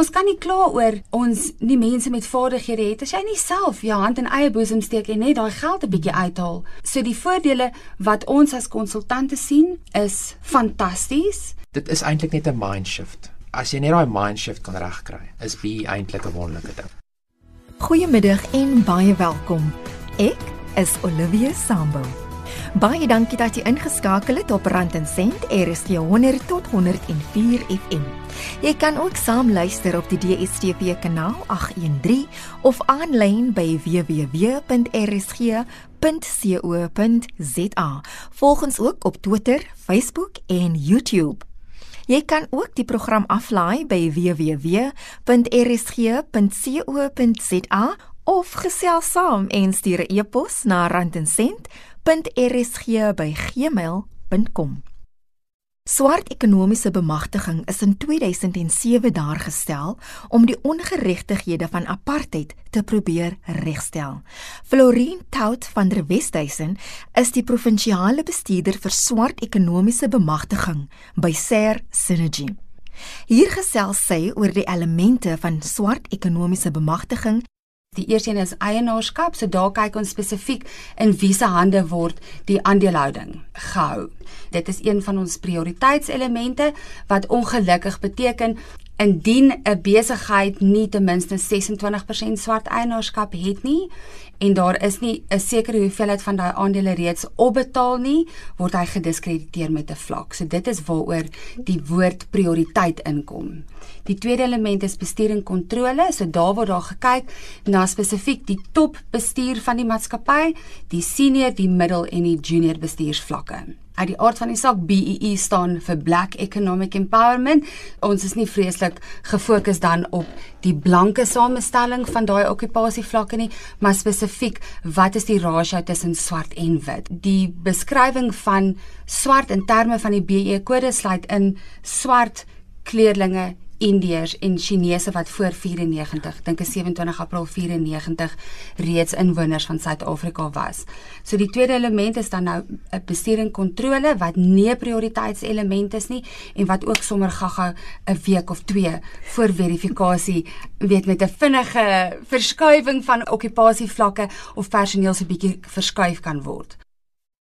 Ons kan nie kla oor ons nie mense met vaardighede het as jy nie self jou hand in eie boesem steek en net daai geld 'n bietjie uithaal. So die voordele wat ons as konsultante sien is fantasties. Dit is eintlik net 'n mind shift. As jy net daai mind shift kan regkry, is B eintlik 'n wonderlike ding. Goeiemiddag en baie welkom. Ek is Olivia Sambo. Baie dankie dat jy ingeskakel het op Rand en Sent RSG 100 tot 104 FM. Jy kan ook saam luister op die DSTV kanaal 813 of aanlyn by www.rsg.co.za. Volg ons ook op Twitter, Facebook en YouTube. Jy kan ook die program aflaai by www.rsg.co.za of gesels saam en stuur 'n e-pos na randencent.rsg@gmail.com. Swart ekonomiese bemagtiging is in 2007 daar gestel om die ongeregtighede van apartheid te probeer regstel. Florien Tout van der Westhuizen is die provinsiale bestuurder vir swart ekonomiese bemagtiging by SARE Synergy. Hier gesels sy oor die elemente van swart ekonomiese bemagtiging Die eerste een is eienaarskap, so daar kyk ons spesifiek in wie se hande word die aandelehouding gehou. Dit is een van ons prioriteitselemente wat ongelukkig beteken indien 'n besigheid nie ten minste 26% swart eienaarskap het nie en daar is nie 'n sekere hoeveelheid van daai aandele reeds opbetaal nie, word hy gediskrediteer met 'n vlak. So dit is waaroor die woord prioriteit inkom. Die tweede element is bestuur en kontrole. So daar word daar gekyk na spesifiek die top bestuur van die maatskappy, die senior, die middel en die junior bestuursvlakke uit die aard van die saak BEE e staan vir Black Economic Empowerment. Ons is nie vreeslik gefokus dan op die blanke samestelling van daai okupasievlakke nie, maar spesifiek wat is die rasio tussen swart en wit? Die beskrywing van swart in terme van die BEE kode sluit in swart kleerlinge Indiërs en Chinese wat voor 94, dink ek 27 April 94 reeds inwoners van Suid-Afrika was. So die tweede element is dan nou 'n bestuur en kontrole wat nie 'n prioriteitselement is nie en wat ook sommer gaga 'n week of 2 voor verifikasie weet met 'n vinnige verskuiwing van okupasievlakke of personeel se bietjie verskuif kan word.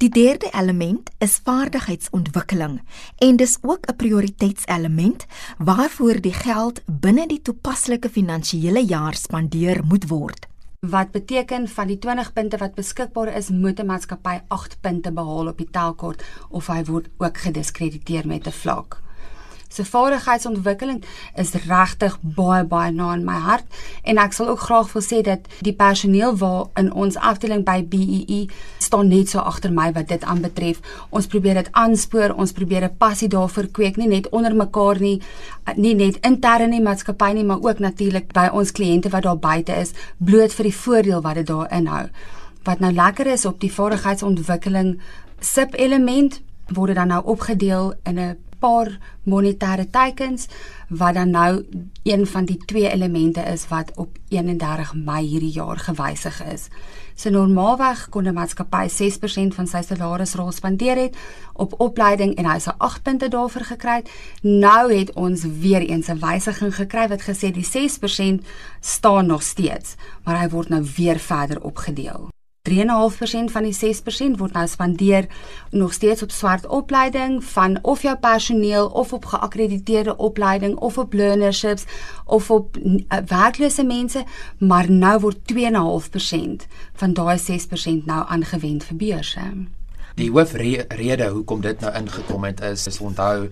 Die derde element is vaardigheidsontwikkeling en dis ook 'n prioriteitselement waarvoor die geld binne die toepaslike finansiële jaar spandeer moet word. Wat beteken van die 20 punte wat beskikbaar is, moet 'n maatskappy 8 punte behaal op die telkaart of hy word ook gediskrediteer met 'n vlak se vaardigheidsontwikkeling is regtig baie baie na in my hart en ek sal ook graag wil sê dat die personeel waar in ons afdeling by BEE e staan net so agter my wat dit aanbetref. Ons probeer dit aanspoor, ons probeer 'n passie daarvoor kweek, nie net onder mekaar nie, nie net intern in die maatskappy nie, maar ook natuurlik by ons kliënte wat daar buite is, bloot vir die voordeel wat dit daar inhou. Wat nou lekker is op die vaardigheidsontwikkeling sub element word dit dan nou opgedeel in 'n paar monetêre teikens wat dan nou een van die twee elemente is wat op 31 Mei hierdie jaar gewysig is. So normaalweg kon 'n maatskappy 6% van sy salarisrol spandeer het op opleiding en hy het 8 punte daarvoor gekry. Nou het ons weer eens 'n wysiging gekry wat gesê die 6% staan nog steeds, maar hy word nou weer verder opgedeel. 3.5% van die 6% word nou spandeer nog steeds op swart opleiding van of jou personeel of op geakkrediteerde opleiding of op learnerships of op uh, werklose mense, maar nou word 2.5% van daai 6% nou aangewend vir beurse. Die hoofrede hoekom dit nou ingekom het is is onthou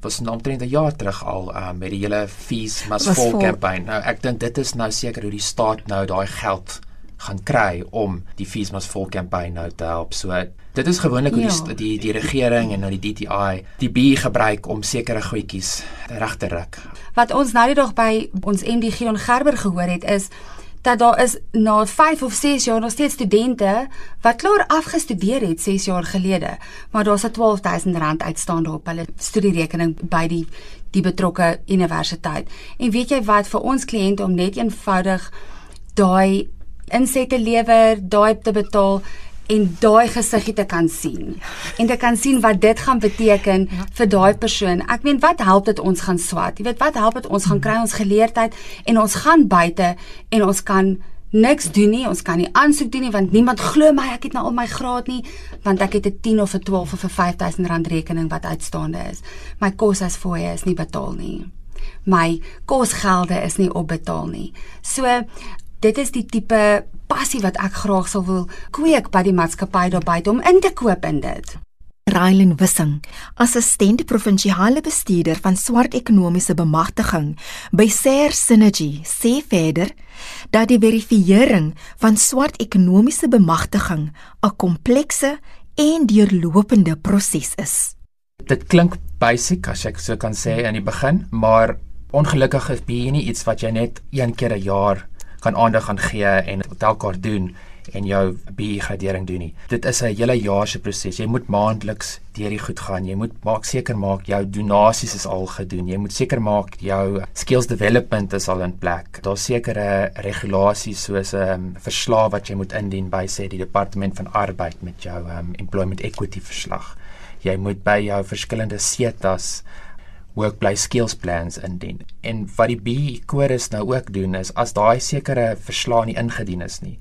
was nou omtrent 'n jaar terug al uh, met die hele fees must fall campaign. Nou ek dink dit is nou seker hoe die staat nou daai geld gaan kry om die fees must fall campaign nou te help. So dit is gewoonlik hoe ja. die, die die regering en nou die DTI die B gebruik om sekere goedjies reg te ruk. Wat ons nou die dag by ons MD Gion Gerber gehoor het is dat daar is na 5 of 6 jaar nog steeds studente wat klaar afgestudeer het 6 jaar gelede, maar daar's 'n R12000 uitstaande op hulle studierekening by die die betrokke universiteit. En weet jy wat vir ons kliënte om net eenvoudig daai insette lewer, daai te betaal en daai gesiggie te kan sien en te kan sien wat dit gaan beteken ja. vir daai persoon. Ek meen wat help dit ons gaan swat? Jy weet wat help dit ons gaan kry ons geleerdheid en ons gaan buite en ons kan niks doen nie. Ons kan nie aansoek doen nie want niemand glo my ek het nou al my graad nie want ek het 'n 10 of 'n 12 of 'n 5000 rand rekening wat uitstaande is. My kos as fooie is nie betaal nie. My kosgelde is nie opbetaal nie. So dit is die tipe passie wat ek graag sou wil kweek by die maatskappy daar buite om in te koop in dit. Railen Wissing, assistent provinsiale bestuurder van swart ekonomiese bemagtiging by Ser Synergy, sê verder dat die verifisering van swart ekonomiese bemagtiging 'n komplekse en deurlopende proses is. Dit klink basic as ek so kan sê in die begin, maar ongelukkig is hier nie iets wat jy net een keer 'n jaar kan aandag aan gee en telkar doen en jou BE gradering doen nie. Dit is 'n hele jaar se proses. Jy moet maandeliks deur die goed gaan. Jy moet maak seker maak jou donasies is al gedoen. Jy moet seker maak jou skills development is al in plek. Daar's sekere regulasies soos 'n um, verslag wat jy moet indien by sê die departement van arbeid met jou um, employment equity verslag. Jy moet by jou verskillende SETAs workplace skills plans indien. En wat die BE Chorus nou ook doen is as daai sekere verslae nie ingedien is nie,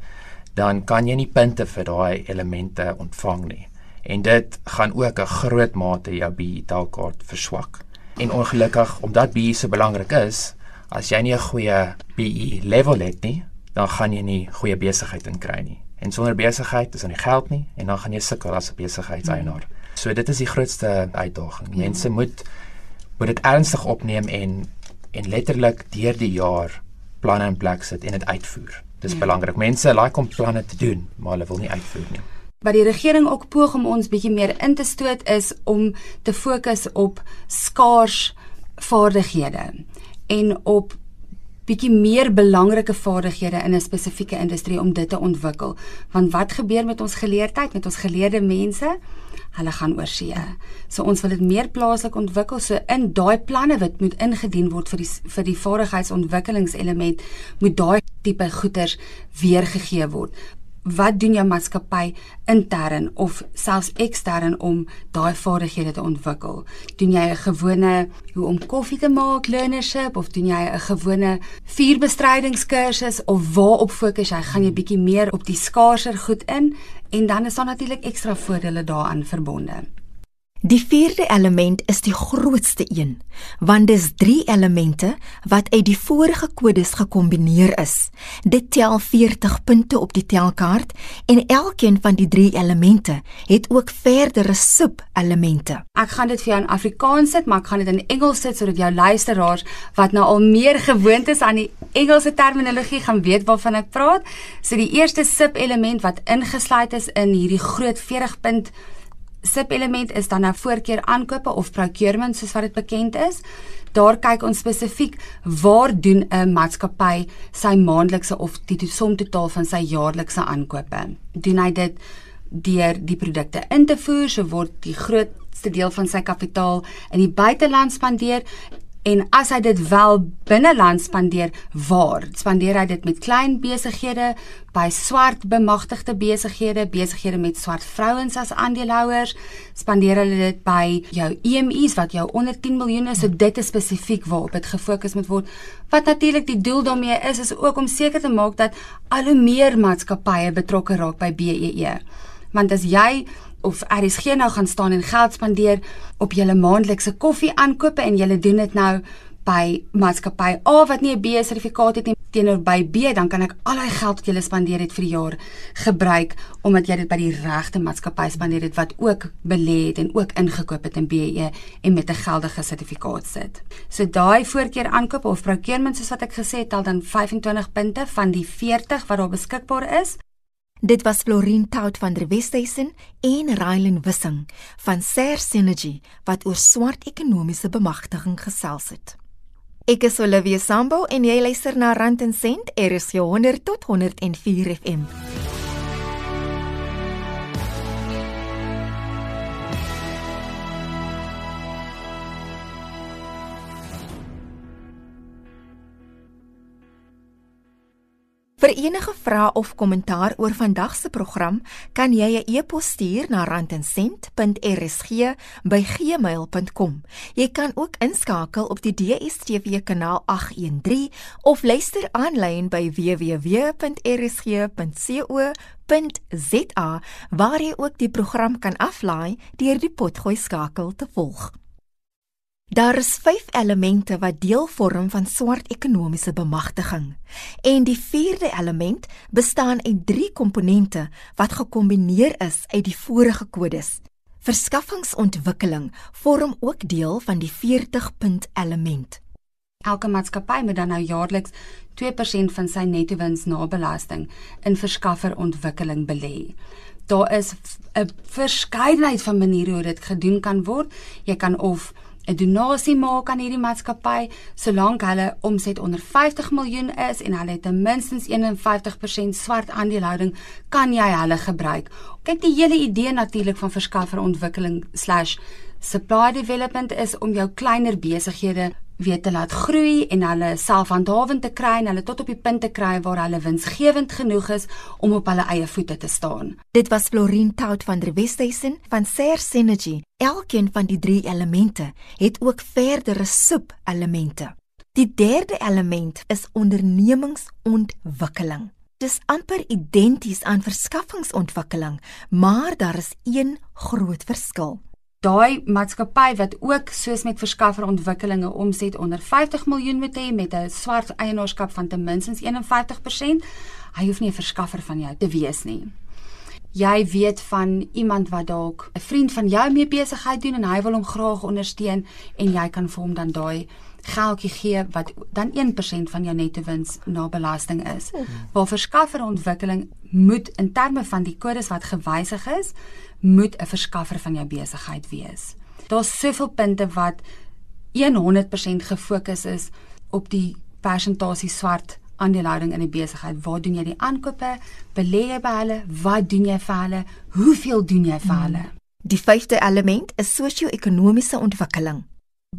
dan kan jy nie punte vir daai elemente ontvang nie. En dit gaan ook 'n groot mate jou BE kaart verswak. En ongelukkig omdat BE so belangrik is, as jy nie 'n goeie BE level het nie, dan gaan jy nie goeie besigheid inkry nie. En sonder besigheid is dan nie geld nie en dan gaan jy sukkel as 'n besigheidseienaar. So dit is die grootste uitdaging. Mense moet moet dit ernstig opneem en en letterlik deur die jaar planne in plek sit en dit uitvoer. Dis ja. belangrik. Mense like om planne te doen, maar hulle wil nie uitvoer nie. Wat die regering ook poog om ons bietjie meer in te stoot is om te fokus op skaars vaardighede en op bietjie meer belangrike vaardighede in 'n spesifieke industrie om dit te ontwikkel. Want wat gebeur met ons geleerdheid, met ons geleerde mense? Hulle gaan oor see. So ons wil dit meer plaaslik ontwikkel. So in daai planne wat moet ingedien word vir die vir die vaardigheidsontwikkelingselement moet daai tipe goeders weergegee word wat doen jou maatskappy intern of selfs ekstern om daai vaardighede te ontwikkel? Doen jy 'n gewone hoe om koffie te maak learnership of doen jy 'n gewone vuurbestrydingskursus of waarop fokus jy? Gaan jy bietjie meer op die skaarser goed in en dan is daar natuurlik ekstra voordele daaraan verbonde. Die vierde element is die grootste een, want dis drie elemente wat uit die vorige kodes gekombineer is. Dit tel 40 punte op die telkaart en elkeen van die drie elemente het ook verdere sub-elemente. Ek gaan dit vir jou in Afrikaans sit, maar ek gaan dit in Engels sit sodat jou luisteraars wat nou al meer gewoond is aan die Engelse terminologie gaan weet waarvan ek praat. So die eerste sub-element wat ingesluit is in hierdie groot 40 punt Sub-element is dan nou voorkeur aankope of procurement soos wat dit bekend is. Daar kyk ons spesifiek waar doen 'n maatskappy sy maandelikse of die som totaal van sy jaarlikse aankope. Doen hy dit deur die produkte in te voer, so word die grootste deel van sy kapitaal in die buiteland spandeer En as hy dit wel binneland spandeer, waar? Spandeer hy dit met klein besighede, by swart bemagtigde besighede, besighede met swart vrouens as aandeelhouers? Spandeer hulle dit by jou EMI's wat jou onder 10 miljoen is? So dit is spesifiek waarop dit gefokus moet word. Wat natuurlik die doel daarmee is, is ook om seker te maak dat al hoe meer maatskappye betrokke raak by BEE. Want as jy of RSG nou gaan staan en geld spandeer op julle maandelikse koffie aankope en julle doen dit nou by maatskappy A wat nie 'n B sertifikaat het nie teenoor by B dan kan ek al daai geld wat jy spandeer het vir die jaar gebruik omdat jy dit by die regte maatskappy spandeer het wat ook belê het en ook ingekoop het in BE en met 'n geldige sertifikaat sit. So daai voorkeur aankoop of procurement soos wat ek gesê het, tel dan 25 punte van die 40 wat daar beskikbaar is. Dit was Florin Tout van der Westhuizen en Railen Wissing van Ser Synergy wat oor swart ekonomiese bemagtiging gesels het. Ek is Olivia Sambo en jy luister na Rand en Sent, RSG 100 tot 104 FM. Vir enige vrae of kommentaar oor vandag se program, kan jy 'n e-pos stuur na randencent.rsg@gmail.com. Jy kan ook inskakel op die DSTV kanaal 813 of luister aanlyn by www.rsg.co.za waar jy ook die program kan aflaai deur die potgooi skakel te volg. Daar is 5 elemente wat deel vorm van swart ekonomiese bemagtiging. En die 4de element bestaan uit 3 komponente wat gekombineer is uit die vorige kodes. Verskaffingsontwikkeling vorm ook deel van die 40-punt element. Elke maatskappy moet dan nou jaarliks 2% van sy netto wins na belasting in verskafferontwikkeling belê. Daar is 'n verskeidenheid van maniere hoe dit gedoen kan word. Jy kan of 'n donasie maak aan hierdie maatskappy solank hulle omset onder 50 miljoen is en hulle het ten minste 51% swart aandelehouding, kan jy hulle gebruik. Kyk, die hele idee natuurlik van verskafferontwikkeling/supply development is om jou kleiner besighede weet te laat groei en hulle selfhandhawend te kry en hulle tot op die punt te kry waar hulle winsgewend genoeg is om op hulle eie voete te staan. Dit was Florin Tout van der Westhuizen van Ser Synergy. Elkeen van die drie elemente het ook verdere sub-elemente. Die derde element is ondernemingsontwikkeling. Dit is amper identies aan verskaffingsontwikkeling, maar daar is een groot verskil daai maatskappy wat ook soos met verskafferontwikkelinge omset onder 50 miljoen moet hê met 'n swart eienaarskap van ten minste 51%, hy hoef nie 'n verskaffer van jou te wees nie. Jy weet van iemand wat dalk 'n vriend van jou mee besigheid doen en hy wil hom graag ondersteun en jy kan vir hom dan daai geldjie gee wat dan 1% van jou netto wins na belasting is. Waar verskafferontwikkeling moet in terme van die kodes wat gewysig is, moet 'n verskaffer van jou besigheid wees. Daar's soveel punte wat 100% gefokus is op die persentasie swart aandelehouding in 'n besigheid. Waar doen jy die aankope? Belê jy by hulle? Wat doen jy vir hulle? Hoeveel doen jy vir hulle? Die vyfde element is sosio-ekonomiese ontwikkeling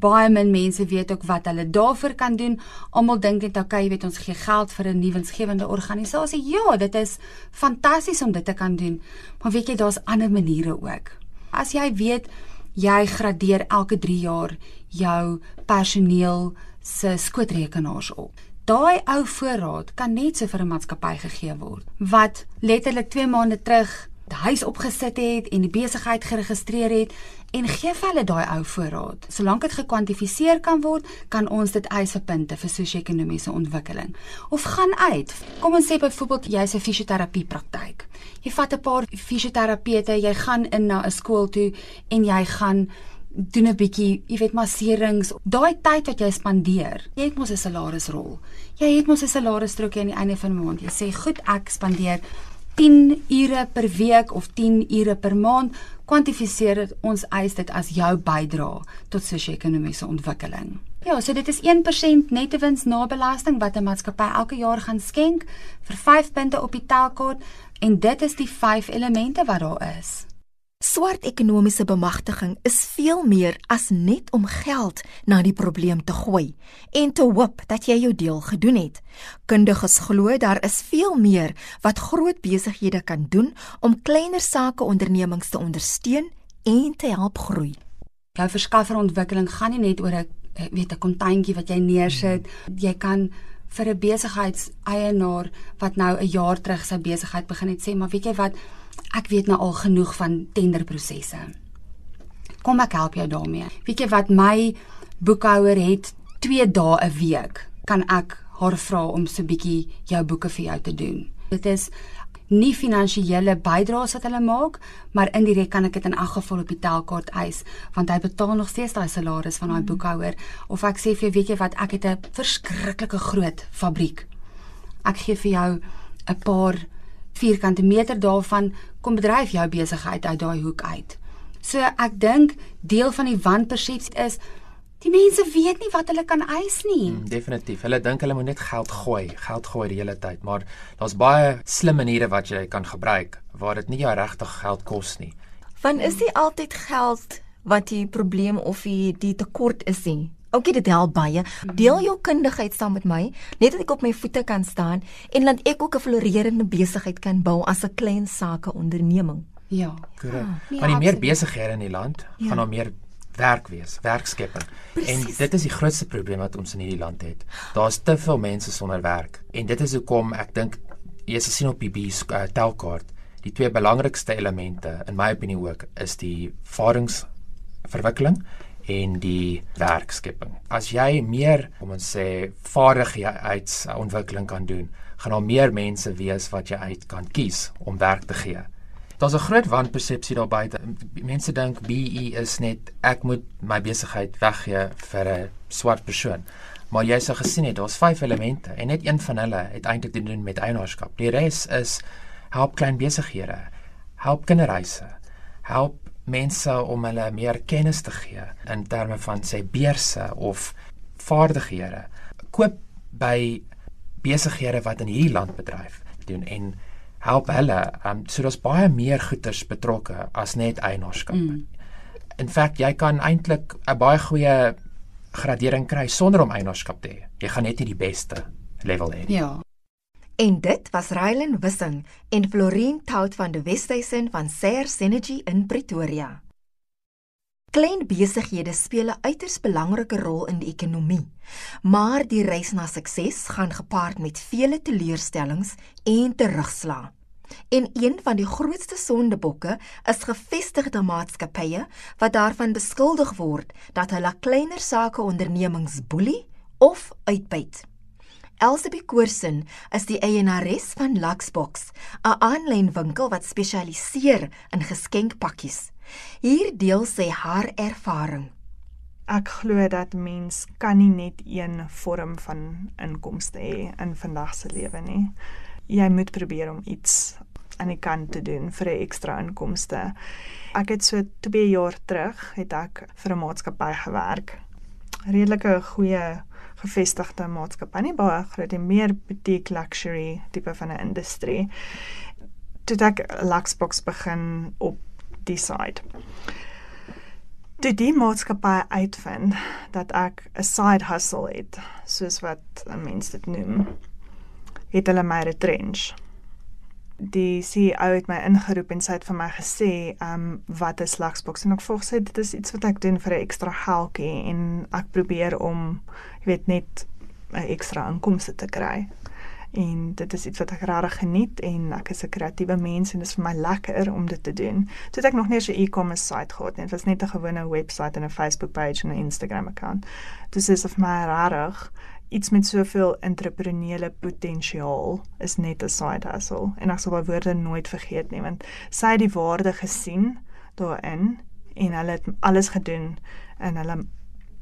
baie min mense weet ook wat hulle daarvoor kan doen. Almal dink net okay, jy weet ons gee geld vir 'n nuwensgewende organisasie. Ja, dit is fantasties om dit te kan doen. Maar weet jy daar's ander maniere ook. As jy weet jy gradeer elke 3 jaar jou personeel se skootrekenaars op. Daai ou voorraad kan net so vir 'n maatskappy gegee word wat letterlik 2 maande terug die huis opgesit het en die besigheid geregistreer het en gee vir hulle daai ou voorraad. Solank dit gekwantifiseer kan word, kan ons dit eis vir punte vir sosio-ekonomiese ontwikkeling. Of gaan uit. Kom ons sê byvoorbeeld jy's 'n fisioterapie praktyk. Jy vat 'n paar fisioterapeute, jy gaan in na 'n skool toe en jy gaan doen 'n bietjie, jy weet, masserings. Daai tyd wat jy spandeer, jy het mos 'n salarisrol. Jy het mos 'n salarisstrokie aan die einde van die maand. Jy sê, "Goed, ek spandeer 10 ure per week of 10 ure per maand kwantifiseer dit ons eis dit as jou bydrae tot sosio-ekonomiese ontwikkeling. Ja, so dit is 1% netto wins na belasting wat 'n maatskappy elke jaar gaan skenk vir 5 punte op die telkaart en dit is die 5 elemente wat daar is. Swart ekonomiese bemagtiging is veel meer as net om geld na die probleem te gooi en te hoop dat jy jou deel gedoen het. Kundiges glo daar is veel meer wat groot besighede kan doen om kleiner sake ondernemings te ondersteun en te help groei. Jou verskafferontwikkeling gaan nie net oor 'n weet 'n kontuintjie wat jy neersit. Jy kan vir 'n besigheidseienaar wat nou 'n jaar terug sy besigheid begin het sê, maar weet jy wat ek weet nou al genoeg van tenderprosesse. Kom ek help jou daarmee. Weet jy wat my boekhouer het 2 dae 'n week kan ek haar vra om so 'n bietjie jou boeke vir jou te doen. Dit is nie finansiële bydraes wat hulle maak, maar indirek kan ek dit in elk geval op die telkaart eis want hy betaal nog steeds daai salaris van daai mm. boekhouer of ek sê vir jou weet jy wat ek het 'n verskriklike groot fabriek. Ek gee vir jou 'n paar vierkante meter daarvan kom bedryf jou besigheid uit daai hoek uit. So ek dink deel van die wanpersepsie is die mense weet nie wat hulle kan eis nie. Mm, definitief. Hulle dink hulle moet net geld gooi, geld gooi die hele tyd, maar daar's baie slim maniere wat jy kan gebruik waar dit nie jou regtig geld kos nie. Want is dit altyd geld wat die probleem of die, die tekort is nie? Okay, dit help baie. Deel jou kundigheid saam met my, net dat ek op my voete kan staan en dat ek ook 'n floreerende besigheid kan bou as 'n klein sake onderneming. Ja. Korrek. Nee, Nee, Van die meer besighede in die land Ja. gaan daar meer werk wees, werkskepping. En Presies. dit is die grootste probleem wat ons in hierdie land het. Daar's te veel mense sonder werk. En dit is hoekom ek dink jy sien op die BS uh, telkaart, die twee belangrikste elemente in my opinie ook is die vaardigheidsverwikkeling en die werkskepping. As jy meer, kom ons sê, vaardigheidsontwikkeling kan doen, gaan daar meer mense wees wat jy uit kan kies om werk te gee. Daar's 'n groot wanpersepsie daar buite. Mense dink BE is net ek moet my besigheid weggee vir 'n swart persoon. Maar jy sou gesien het, daar's vyf elemente en net een van hulle het eintlik te doen met eienaarskap. Die res is help klein besighede, help kinderhuise, help mense om hulle meer kennis te gee in terme van sê beurse of vaardighede. Koop by besighede wat in hierdie land bedryf doen en help hulle. Um, so daar's baie meer goeders betrokke as net eienaarskap. Mm. In feite jy kan eintlik 'n baie goeie gradering kry sonder om eienaarskap te hê. Jy gaan net nie die beste level hê. nie. Ja. En dit was Rylan Wissing en Florien Tout van die Westhuizen van Sayer Synergy in Pretoria. Klein besighede speel 'n uiters belangrike rol in die ekonomie, maar die reis na sukses gaan gepaard met vele teleurstellings en terugslae. En een van die grootste sondebokke is gevestigde maatskappye wat daarvan beskuldig word dat hulle kleiner sake ondernemings boelie of uitbuit. Elsabie Koorsen is die eienares van Luxbox, 'n aanlyn winkel wat spesialiseer in geskenkpakkies. Hier deel sy haar ervaring. Ek glo dat mens kan nie net een vorm van inkomste hê in vandag se lewe nie. Jy moet probeer om iets aan die kant te doen vir 'n ekstra inkomste. Ek het so 2 jaar terug het ek vir 'n maatskappy gewerk. Redelike goeie gevestigde maatskappy, nie baie groot nie, meer boutique luxury tipe van 'n industrie. Toe ek Luxbox begin op die side. Toe die maatskappy uitvind dat ek 'n side hustle het, soos wat mense dit noem, het hulle my retrench. Die CEO het my ingeroep en sy het vir my gesê, "Um wat is Luxbox?" En ek volg sy, "Dit is iets wat ek doen vir 'n ekstra geldjie en ek probeer om, jy weet, net 'n ekstra inkomste te kry." en dit is iets wat ek regtig geniet en ek is 'n kreatiewe mens en dit is vir my lekker om dit te doen. Toe het ek nog nie 'n e-commerce site gehad nie. Dit was net 'n gewone webwerf en 'n Facebook page en 'n Instagram account. Dis is of my regtig iets met soveel entrepreneuriële potensiaal is net 'n side hustle en ek sal daai woorde nooit vergeet nie want sy het die waarde gesien daarin en hulle het alles gedoen en hulle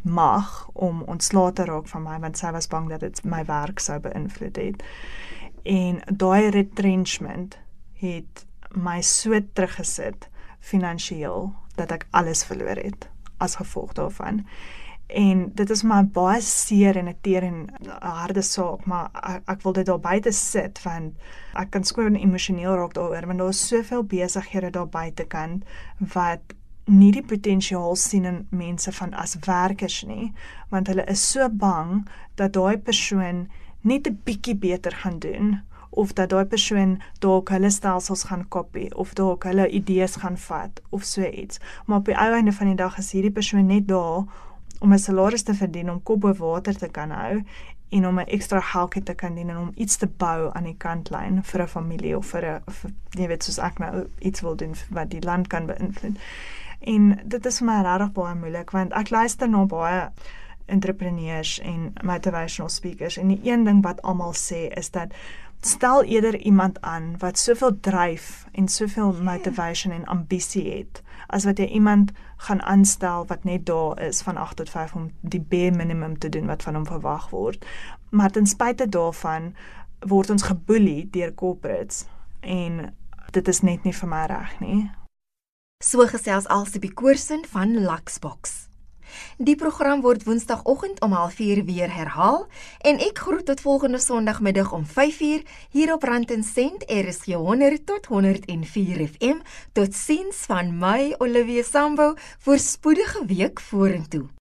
mag om ontslae te raak van my want sy was bang dat dit my werk sou beïnvloed het. En daai retrenchment het my so teruggesit finansiëel dat ek alles verloor het as gevolg daarvan. En dit is my baie seer en 'n teer en 'n harde saak, maar ek, ek wil dit daar buite sit want ek kan skoon emosioneel raak daaroor want daar is soveel besighede daar buitekant wat nie die potensiaal sien in mense van as werkers nie, want hulle is so bang dat daai persoon net 'n bietjie beter gaan doen of dat daai persoon dalk hulle stelsels gaan kopie of dalk hulle idees gaan vat of so iets. Maar op die ou einde van die dag is hierdie persoon net daar om 'n salaris te verdien om kop bo water te kan hou en om 'n ekstra geldjie te kan dien en om iets te bou aan die kantlyn vir 'n familie of vir 'n jy weet soos ek nou iets wil doen wat die land kan beïnvloed. En dit is vir my regtig baie moeilik want ek luister na baie entrepreneurs en motivational speakers en die een ding wat almal sê is dat stel eerder iemand aan wat soveel dryf en soveel motivation en ambisie het as wat jy iemand gaan aanstel wat net daar is van 8 tot 5 om die bare minimum te doen wat van hom verwag word. Maar ten spyte daarvan word ons geboelie deur corporates en dit is net nie vir my reg nie. So gesels Alsibie Koorsen van Luxbox. Die program word Woensdagoggend om 04:30 weer herhaal en ek groet tot volgende Sondagmiddag om 5:00 hier op Rand en Sent RSG 100 tot 104 FM. Totsiens van my Olivia Sambo vir spoedige week vorentoe.